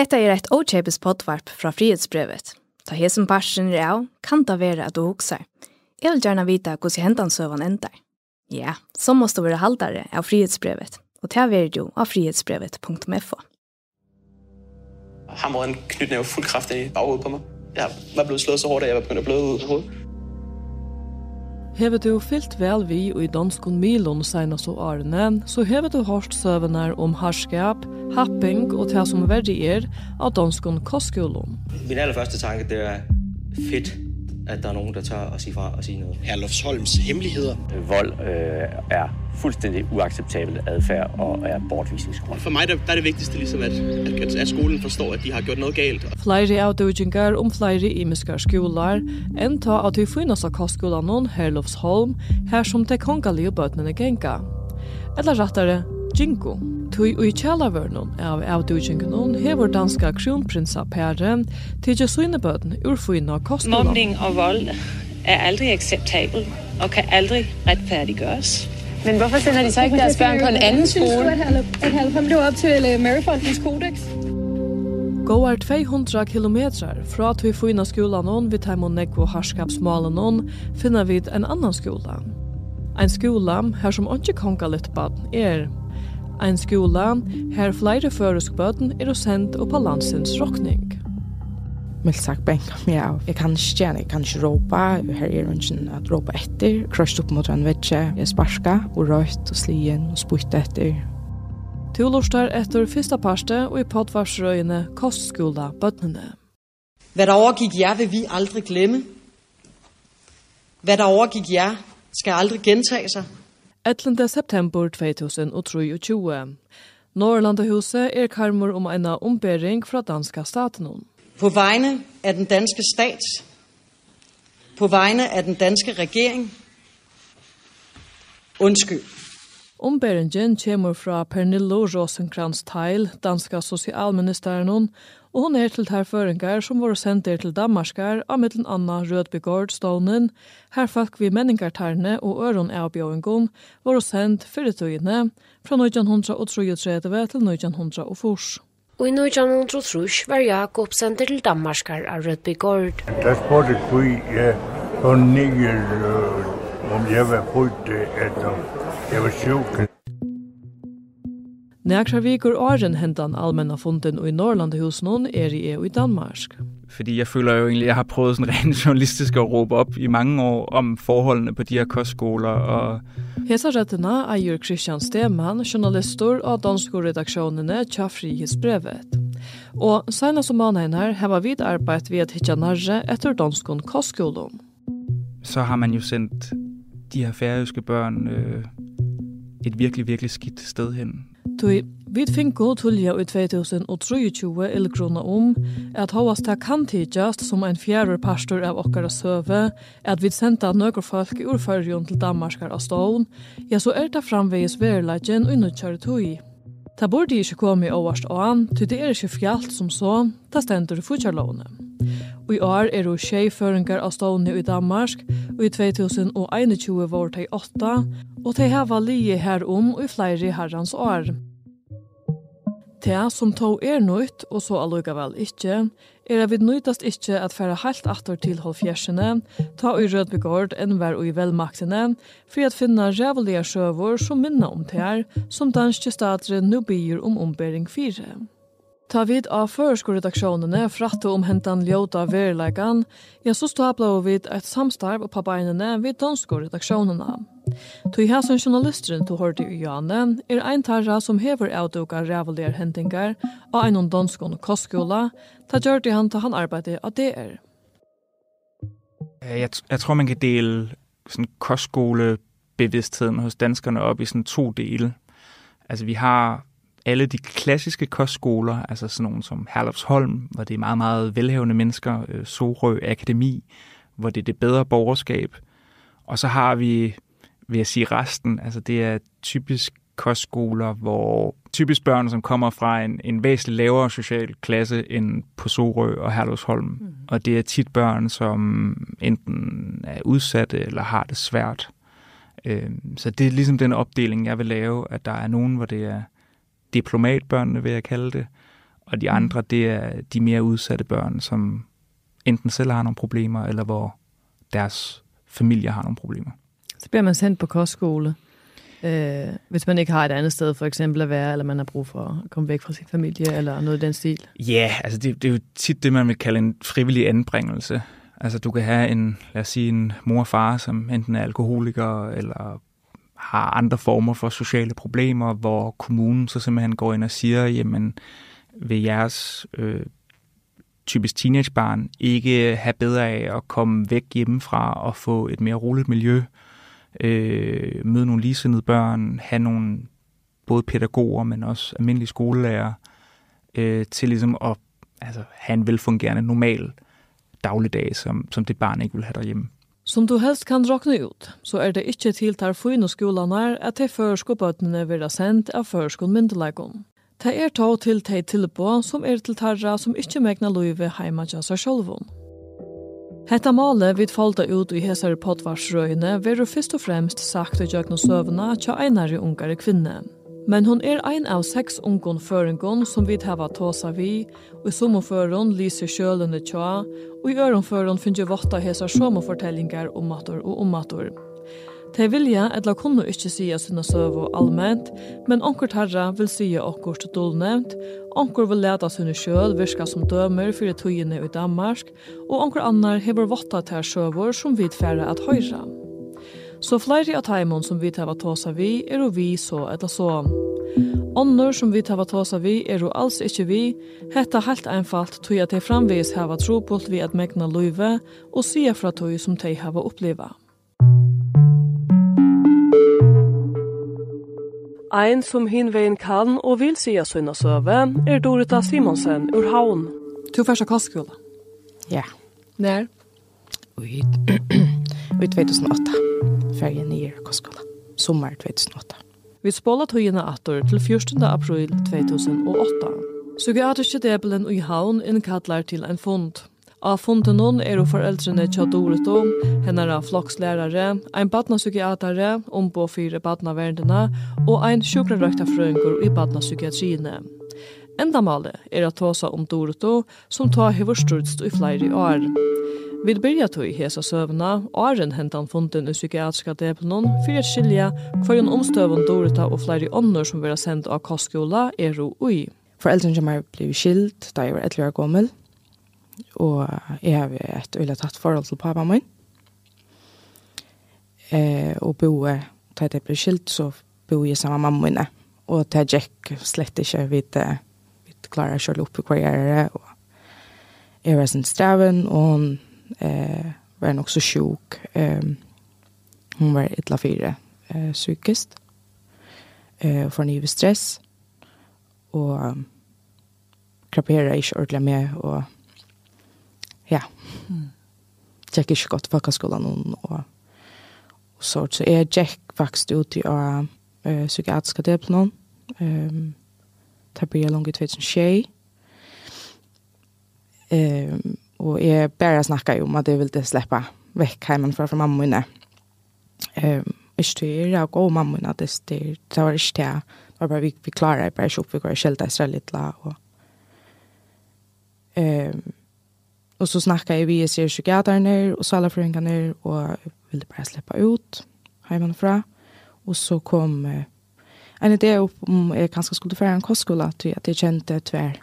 Hetta er eit ochepes potvarp fra frihetsbrevet. Ta hesen parsen er av, kan ta vera at du huksar. Jeg vil gjerne vita hos hentan søvan endar. Ja, så måste du være haldare av frihetsbrevet, og ta vera jo av frihetsbrevet.fo. Han var en knytnæve fuld kraft i baghovedet på mig. Jeg var blevet slået så hårdt, at jeg var begyndt at bløde ud af hovedet. Hever du fyllt vel vi og i danskon milon senast og årene, så hever du hørt søvnar om harskap, happing og det som verdier av danskon kostskolen. Min aller første tanke det er, fedt at der er nogen, der tør at sige fra og sige noget. Herlufsholms hemmeligheder. Vold øh, er fuldstændig uacceptabel adfærd og er bortvisningsgrund. For mig der, der er det vigtigste ligesom, at, at, at skolen forstår, at de har gjort noget galt. Flere av dødjengar om flere imiskar skolar, enn ta at vi finnes av kostskolan Herlufsholm, her som de kongalige bøtnene genga. Eller rettare, Jinko. Tui ui kjallavørnum av avdugjengunum hevur danska kronprinsa Perre tidja synebøten urfuina kostnåla. Mobning og vold er aldrig acceptabel og kan aldrig retfærdiggøres. Men hvorfor sender de så ikke deres børn på en anden skole? At Halfam blev op til Maryfondens kodex. Gåar 200 kilometrar fra tog fyna skolan on vid Taimon Nekvo harskapsmalen on finna vid en annan skola. En skola her som ikke kongalet baden er ein skola her flere føresk bøten er sendt opp av landsens råkning. Mildt sagt benka meg av. Jeg kan ikke gjerne, jeg kan ikke råpa. Her er ønsken at råpa etter. Krøst opp mot en vetsje. Jeg sparska og røyt og slien og spytte etter. Tu lortar etter fyrsta parste og i podvarsrøyene kostskola bøtnene. Hvad der overgik jer, vil vi aldrig glemme. Hvad der overgik jer, skal aldrig gentage sig. 11. september 2023. Norrlandahuset er karmor om en ombering fra danska staten. På vegne af den danske stat, på vegne af den danske regering, undskyld. Omberingen kommer fra Pernille Rosenkrantz-Teil, danska socialministeren, og hon er til her føringar som var sendt er til Danmarskar av mittlen Anna Rødbygård Stånen, her folk vi menningartarne og øron avbjøvingon var sendt fyrirtøyene fra 1933 til 1904. Og i 1933 var Jakob sendt til Danmarskar av Rødbygård. Der spurgte vi på nye om jeg var fulgt etter jeg var sjukken. Nekra vikur åren hentan allmänna funden og i Norrlandhusen er i EU i Danmark. Fordi jeg føler jo egentlig, at jeg har prøvet sådan rent journalistisk at råbe op i mange år om forholdene på de her kostskoler. Og... Hesa rettena eier Christian Stemann, journalister og danske redaksjonene tja frihetsbrevet. Og senast som mannen her har vi arbeidt ved at hitja narre etter danskon kostskolen. Så har man jo sendt de her færøske børn øh, et virkelig, virkelig skidt sted hen Tui, vi finko tullja i 2023 illgrunna om at hovast det kan tidjast som en fjärr pastor av okkara søve, at vi senda nøkker folk i urførjon til Danmarskar av stån, ja så er det framvegis verleggen og nødkjare tui. Ta burde ikkje komme i overst an, ty det er ikkje fjallt som så, ta stendur i futjarlovene. Og i år er det tjej føringar av stående i Danmark, og i 2021 var det 8, og de hava lije her herom i flere herrans år. Det som tog er nøyt, og så allugavel ikkje, er at vi nøytast ikkje at færa heilt atter til halvfjersene, ta ui rødbegård enn vær ui velmaktene, for at finna rævelige sjøvor som minna om det her, som danske stater nu byr om ombering fire. Ta vid av føreskorredaksjonene fratte om hentan ljóta verileikan, ja, så stabla vi et samstarv på beinene vid danskorredaksjonene. Tui hæsson journalisteren du hørte i Janne er ein tarra som hever avduka rævulir hendingar av einon danskon kostskola, ta gjørte han ta han arbeidde av DR. Jeg, jeg tror man kan dele sådan kostskolebevidstheden hos danskerne op i sådan to dele. Altså vi har alle de klassiske kostskoler, altså sådan nogle som Herlufsholm, hvor det er meget, meget velhavende mennesker, øh, Sorø Akademi, hvor det er det bedre borgerskab. Og så har vi, vil jeg sige, resten. Altså det er typisk kostskoler, hvor typisk børn, som kommer fra en, en væsentlig lavere social klasse end på Sorø og Herlufsholm. Mm. Og det er tit børn, som enten er udsatte eller har det svært. Øh, så det er ligesom den opdeling, jeg vil lave, at der er nogen, hvor det er diplomatbørnene, vil jeg kalde det. Og de andre, det er de mere udsatte børn, som enten selv har nogle problemer, eller hvor deres familie har nogle problemer. Så bliver man sendt på kostskole, øh, hvis man ikke har et andet sted for eksempel at være, eller man har brug for at komme væk fra sin familie, eller noget i den stil? Ja, yeah, altså det, det er jo tit det, man vil kalde en frivillig anbringelse. Altså du kan have en, lad os sige, en mor og far, som enten er alkoholiker, eller har andre former for sociale problemer, hvor kommunen så simpelthen går ind og siger, jamen ved jeres øh, typisk teenagebarn ikke have bedre af at komme væk hjemmefra og få et mere roligt miljø, øh, møde nogle ligesindede børn, have nogle både pædagoger, men også almindelige skolelærer, øh, til ligesom at altså, have en velfungerende normal dagligdag, som, som det barn ikke vil have derhjemme. Som du helst kan råkne ut, så er det ikke til tar fyrne skolene at de førskobøtene vil ha sendt av førskonmyndeleggen. Det er tog til de tilbå som er til tarra som ikke megna løyve heima til seg sjølvun. Hetta male vid falta ut i hesare potvarsrøyene veru fyrst og fremst sagt i jøgn søvna tja einare ungare kvinne. Men hon er ein av seks ungon føringon som vi hava tåsa vi, og i sommerføren lyser kjølene tja, og i øronføron finner votta hesa sjåmofortellingar om matur og om matur. Te vilja etla kunne ikkje sia sinna søvo allment, men onkur tarra vil sia til dolnevnt, onkur vil leta sinne sjøl virka som dømer fyrir tøyene i Danmark, og onkur annar hever votta til søvor som vi tfæra at høyra. Så flere av teimene som vi tar tåsa vi, er og vi så eller så. Ånder som vi tar tåsa vi, er og alls ikke vi, hetta helt einfalt tog at de framvis hava trobult vi at megna løyve og sier fra tog som de hava oppleva. Ein som hinvein kan og vil sia sunna søve er Dorita Simonsen ur Havn. Tu fyrsta kostskola? Ja. När? Ui, ui 2008 ferje nye kostskola, sommer 2008. Vi spåla tøyene atter til 14. april 2008. Psykiatriske debelen i havn innkallar til en fond. Av fonden noen er jo foreldrene til Dorito, henne er flokslærere, ein badnapsykiatere, ombå fire badnaverdene, og ein sjukrarøkta frøyngur i badnapsykiatriene. Endamålet er at tåsa om Dorito, som tar hever styrst i flere år. Vi byrja tog hesa søvna, åren hentan funden i psykiatriska depnon, for å skilja hver en omstøvun Dorita og flere ånder som vera sendt av kostskola er ro ui. Foreldrene som er blivit skilt da jeg var 11 år gammel, og jeg har et øyla tatt forhold til pappa min. Eh, og boe, da jeg ble skilt, så boe jeg sammen med mamma mine. Og til Jack slett ikke vidt, vidt klarer jeg selv oppe hva jeg er, og jeg var sin straven, og hun eh, var nok så sjuk. Eh, hon var ett la fyra eh, psykiskt. Eh, för ny stress. Och um, krapera inte ordentligt med och ja. Mm. Tjekk ikke gott folkeskolen skolan och och så, så är Jack faktiskt ut i av uh, psykiatriske del på noen. Um, det blir langt i 2006. Ehm Och jag bara ju om att jag ville släppa väck hemifrån från mamma inne. Ehm, inte det jag gå mamma inne det det det var inte det. Det var bara vi vi klarar det bara shop vi går skälta så lite la och ehm och så snackar jeg vi ser psykiaterne och så alla och ville bara släppa ut hemifrån och så kom en idé upp om jag kanske skulle föra en kostskola til at jeg kjente tver,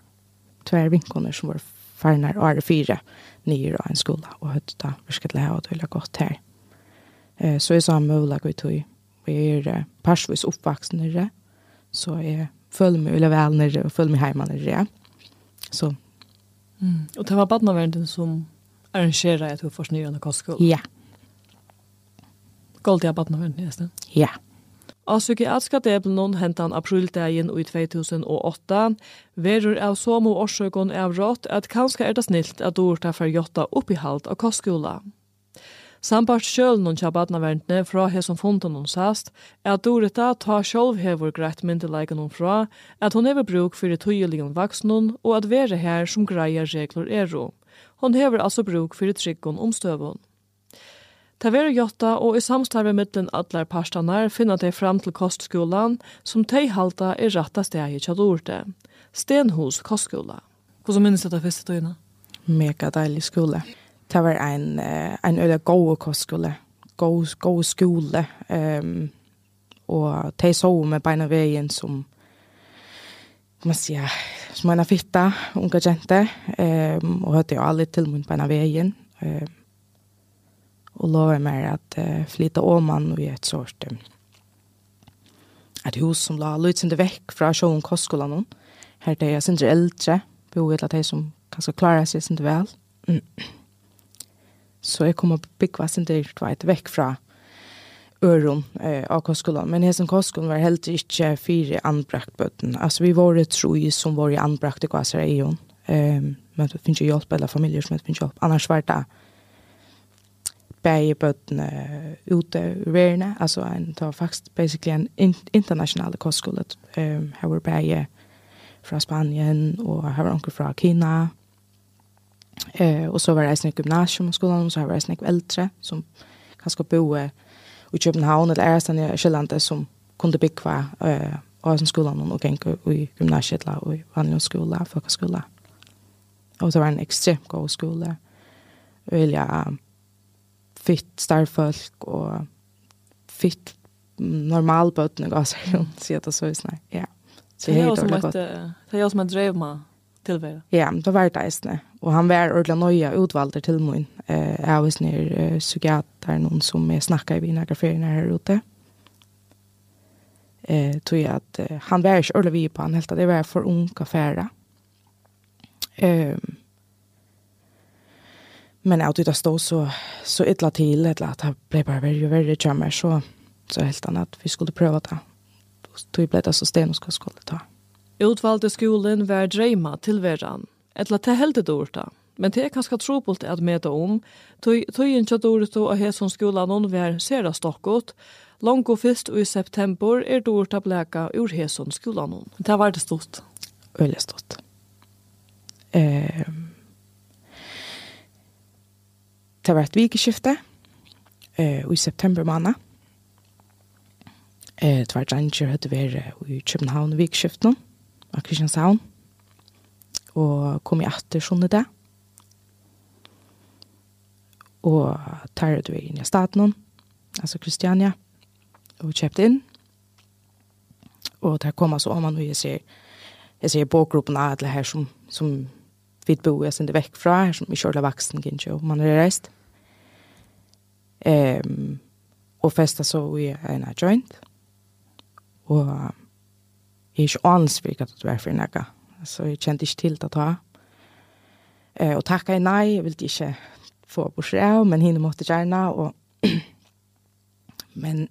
tvär vinkene som var farnar året fyra nyer av en skola og høyt da virkelig til og tøyla godt her. Eh, så er samme mulig vi tog. Vi er parsvis oppvaksen nere, så jeg føler meg ulla vel nere og føler meg hjemme nere. Så. Mm. Och det var badnaverden som arrangerade att til å forsnyrende kostskolen? Ja. Gål til badnaverden, jeg stedet? Ja. Ja. Av psykiatriska deblen hentan aprildagen i 2008 verur av som og årsøkon av rått at kanska er det snilt at orta for jotta oppihalt av kostskola. Sambart sjølnon kja badnaverntene fra he som fonden hon sast er at Dorita ta sjølv hever greit myndeleiken hon fra at hon hever bruk fyrir tøyeligen vaksnon og at vere her som greier regler ero. Hon hever altså bruk fyrir tryggon omstøvun. Ta vera jotta og i samstarve mittlen allar parstanar finna tei fram til kostskolan som tei halta er ratta stegi tja dorte. Stenhus kostskola. Hvordan minnes dette første tøyna? Mega deilig skole. Det var en, en øyla god kostskole. God, god skole. Um, og tei så med beina veien som man sier, som en fitta, unga jente. Um, og hørte jo alle til mun beina veien. Um, och lovade mig att uh, flytta åman och ge ett sort um, ett hus som la lutsende väck från sjön kostskolan hon. Här det jag syns äldre, behovet att de som kanske klarar sig syns väl. Mm. Så jag kommer bygga syns det vet väck från øron eh, av kostskolan. Men hessen kostskolan var helt ikke fire anbrakt böten. Altså vi var et troi som var i anbrakt i Kvasar i hon. Um, men det finnes jo hjelp, eller familier som finnes finns hjälp. Annars var det bæje bøttene ute i verden, altså en, det var faktisk basically en in, international Ehm Um, her var bæje fra Spanien, og her var onker fra Kina, eh, og så var det en gymnasium i skolan, og så var det en eldre, som kanskje boe i København, eller er stedet i Kjellandet, som kunde bygge eh, av skolan, og gikk i gymnasiet, og i vanlig skola, folkeskola. Og det var en ekstremt god skole, og ja, um, fitt starfolk og fitt normalbøtene gav seg om, sier det så i snart. Ja. Så det er jo som et, det er jo som et drev med tilvære. Ja, det var det eisne. Og han var ordentlig nøye utvalgte til min. Eh, jeg var snir uh, psykiater, noen som jeg snakket i vina graferene her ute. Eh, tog jeg at uh, han var ikke ordentlig vi på han helt, det var for ung affære. Eh, Men jag tyckte stå så, så illa till, illa att det blev bara värre och värre så, så helt annat vi skulle pröva det. Då blev det så sten och skulle ta. Utvalde skolan var drejma till värran. Ella det helt det orta. Men det er kanskje trobult at med det om. Tog inte att ordet då att som skolan hon var sera stockot. Långt fyrst i september är det orta bläka ur hälsson skolan hon. Det var det stort. Väldigt stort. Eh, det var et vikeskifte eh, i september måned. Eh, det var et ranger hadde vært i København i vikeskiften av Kristianshavn. Og kom i atter sånn i det. Og tar det inn i staten, altså Kristiania, og kjøpte inn. Og der kom altså om man og jeg ser, jeg ser bågruppen av alle her som, som vi bor jeg sender vekk fra, her som vi kjører vaksen, ikke, og man er reist. Ehm og festa så i en joint. Og jeg er ikke ansvik at det var for nekka. Så jeg kjente ikke til det ta. Eh, og tacka i nei, jeg ville ikke få på det, men henne måtte gjerne. Og men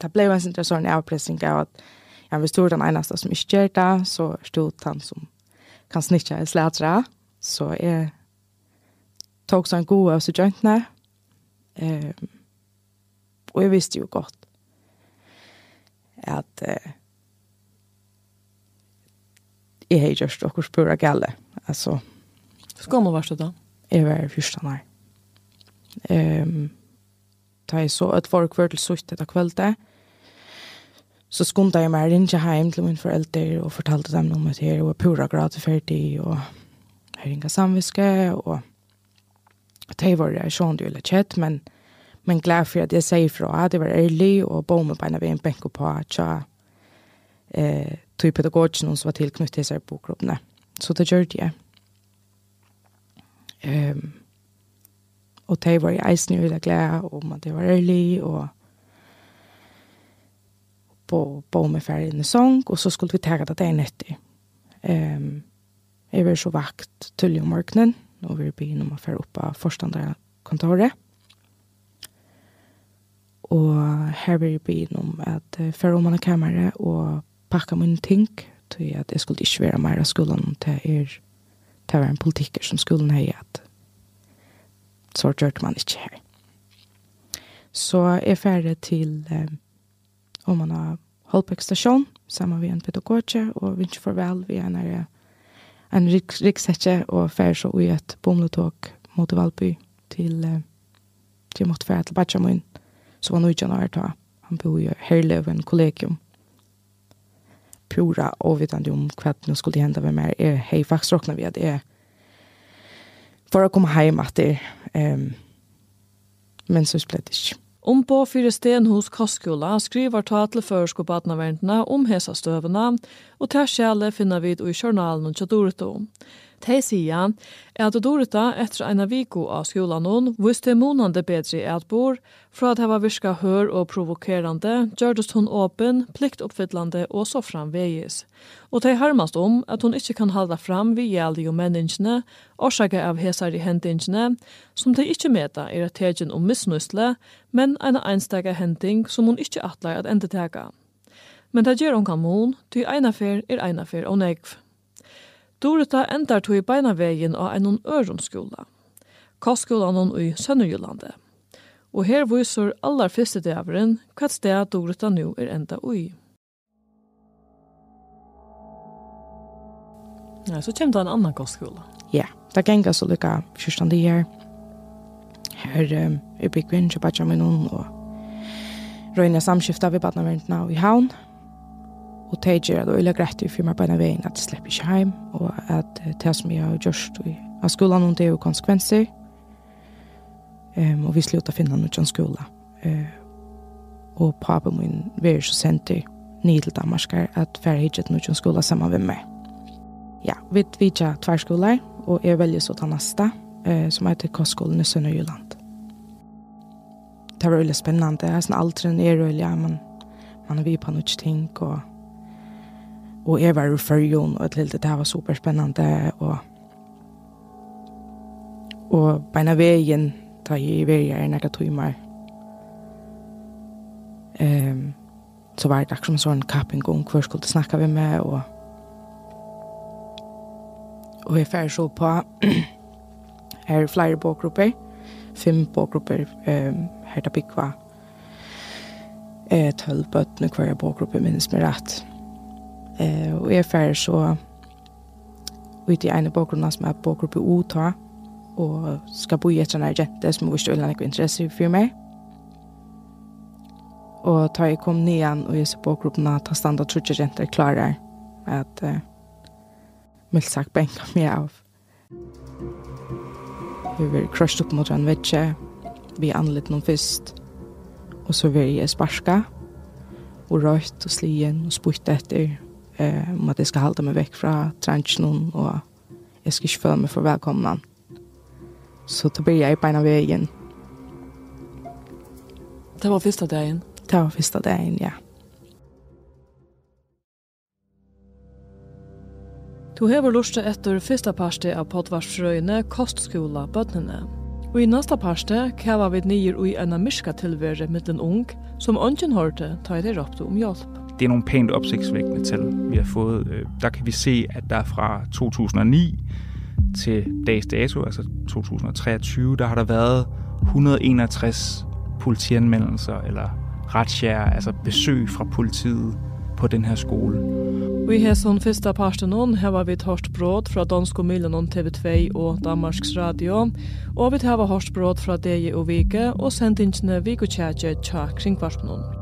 det ble jo en sånn sånn avpressing av at ja, hvis stor den eneste som ikke gjør det, så stod han som kan snittja i slætra. Så jeg tok sånn god av så jointene, Eh, og jeg visste jo godt at eh, jeg har gjort dere spura gale. Altså, Hvor gammel var du da? Jeg var første år. Um, da jeg så et folk var til sutt etter kveldet, så skundte jeg meg rinja hjem til mine foreldre og fortalte dem om det her og pura grad ferdig og jeg inga samviske og det var det sånn du ville kjett, men, men glad for at jeg sier fra, at det var ærlig, og bo med beina ved en benk på at jeg eh, tog pedagogen som var tilknyttet til seg bokgruppene. Så det gjør det. Um, og det var jeg eisen ville glad om at det var ærlig, og bo, bo med ferdig en sång, og så skulle vi ta det en etter. Um, jeg var så vakt til om morgenen, og vi begynner med å føre opp av forstandere kontoret. Og her vil jeg begynne om at føre om man har kamera og pakka min ting, til at jeg skulle ikke være mer av skolen til er til å være en politiker som skolen har at så gjør man ikke her. Så jeg er ferdig til um, om man har holdt på stasjon, sammen med en pedagogje, og vi ikke får vel, vi er av en rik riksetje og fer så i et bomletåk mot Valby til uh, til mot fer til Batchamun så var noe januar ta han bor i Herleven kollegium pura ovitande om hva nu skulle hända med mer är hej faktiskt räknar vi att det är för att komma hem att det ehm men så blev det inte Om på fyrir Stenhus Kostskola skriver ta til førsko badnaverndene om hesa støvene, og til skjæle finner vi i journalen og tjadurto. De sier at Dorita etter eina viko av skolan hon visste månande bedre at bor, fra at hava virka hør og provokerande, gjørdest hon åpen, pliktoppfyllande og så framvegis. Og tei harmast om at hon ikkje kan halda fram vi gjeldig og menneskene, årsaker av hesar i hendingene, som tei ikkje meta er at tegjen om misnusle, men eina einstega hending som hon ikkje atlar at endetega. Men det gjør hon kan mån, ty einafer er einafer og negv. Dorita endar tog i beinavegin av en øron skola. Kostskolan hon i Sønderjylande. Og her viser allar fyrste dæveren hva sted Dorita nu er enda ui. Ja, så kommer det en annan kostskola. Ja, det ganger så lykka kyrstande her. Her um, er byggvinn, kjøpatja min noen, og røyne samskifta vi badna og i havn. Ja Og det gjør det veldig greit for meg på en veien at jeg slipper ikke hjem, og at det som jeg har gjort av skolen, det er jo konsekvenser. Um, og vi slutter å finne noe til skolen. Uh, og pappa min vil så sendt nye til Danmark at jeg har ikke noe til skolen sammen med meg. Ja, vi vet ikke tverskoler, og jeg velger så til neste, uh, som heter Kostskolen i Sønderjylland. Det var veldig spennende. Jeg er sånn aldri nere, men man har vi på noe ting, og og jeg var i førjon, og jeg det var superspennende, og og beina veien, ta i veien er nekka tøymer, Um, så var det akkurat som sånn kapping om hver skulle snakke vi med, og og jeg færre så på her er flere bågrupper, fem bågrupper, um, her da bygg var eh, tølv bøttene hver bågrupper minnes med rett. Eh, og jeg færre så ut i ene bakgrunnen som er bakgruppe OTA, og skal bo i et sånt her jente som ikke vil ha noe interesse for meg. Og da jeg kom ned igjen og jeg så bakgruppen at han standa trutje jenter klarer at eh, mildt sagt benka meg av. Vi var crushed opp mot en vetsje, vi anlitt noen fyrst, og så var jeg sparska, og røyt og slien og spurt etter, eh, om att jag ska hålla mig väck från trenchen och jag ska inte mig för välkomna. Så då blir jag på vegen. vägen. Det var första dagen? Det var första dagen, ja. Du hever lusta etter fyrsta parste av potvarsfrøyene kostskola bøtnene. Og i næsta parste kava vi nyer ui enn myska tilvære mittlen ung som ønsken hørte ta i det råpte om hjelp det er nogle pænt opsigtsvækkende tal, vi har fået. Øh, der kan vi se, at der fra 2009 til dags dato, altså 2023, der har der været 161 politianmeldelser eller retsjære, altså besøg fra politiet på den her skole. Vi har som første parste her var vi hørt brot fra Dansk og Miljøen TV2 og Danmarks Radio, og vi har hørt brot fra DG og Vike og sendingene Tjætje tja kringvarspenån.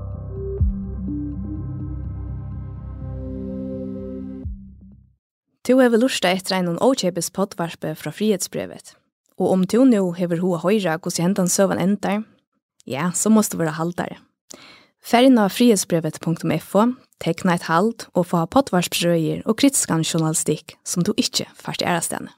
Tu hefur lusta etter einon åkjepes poddvarpe fra frihetsbrevet. Og om tu nu hefur hoa høyra hos hendan søvan endar, ja, så måste vera haldare. Færgen frihetsbrevet.fo, tekna et halt og få poddvarsprøyer og kritiska journalistikk som du ikkje fart i ærastene.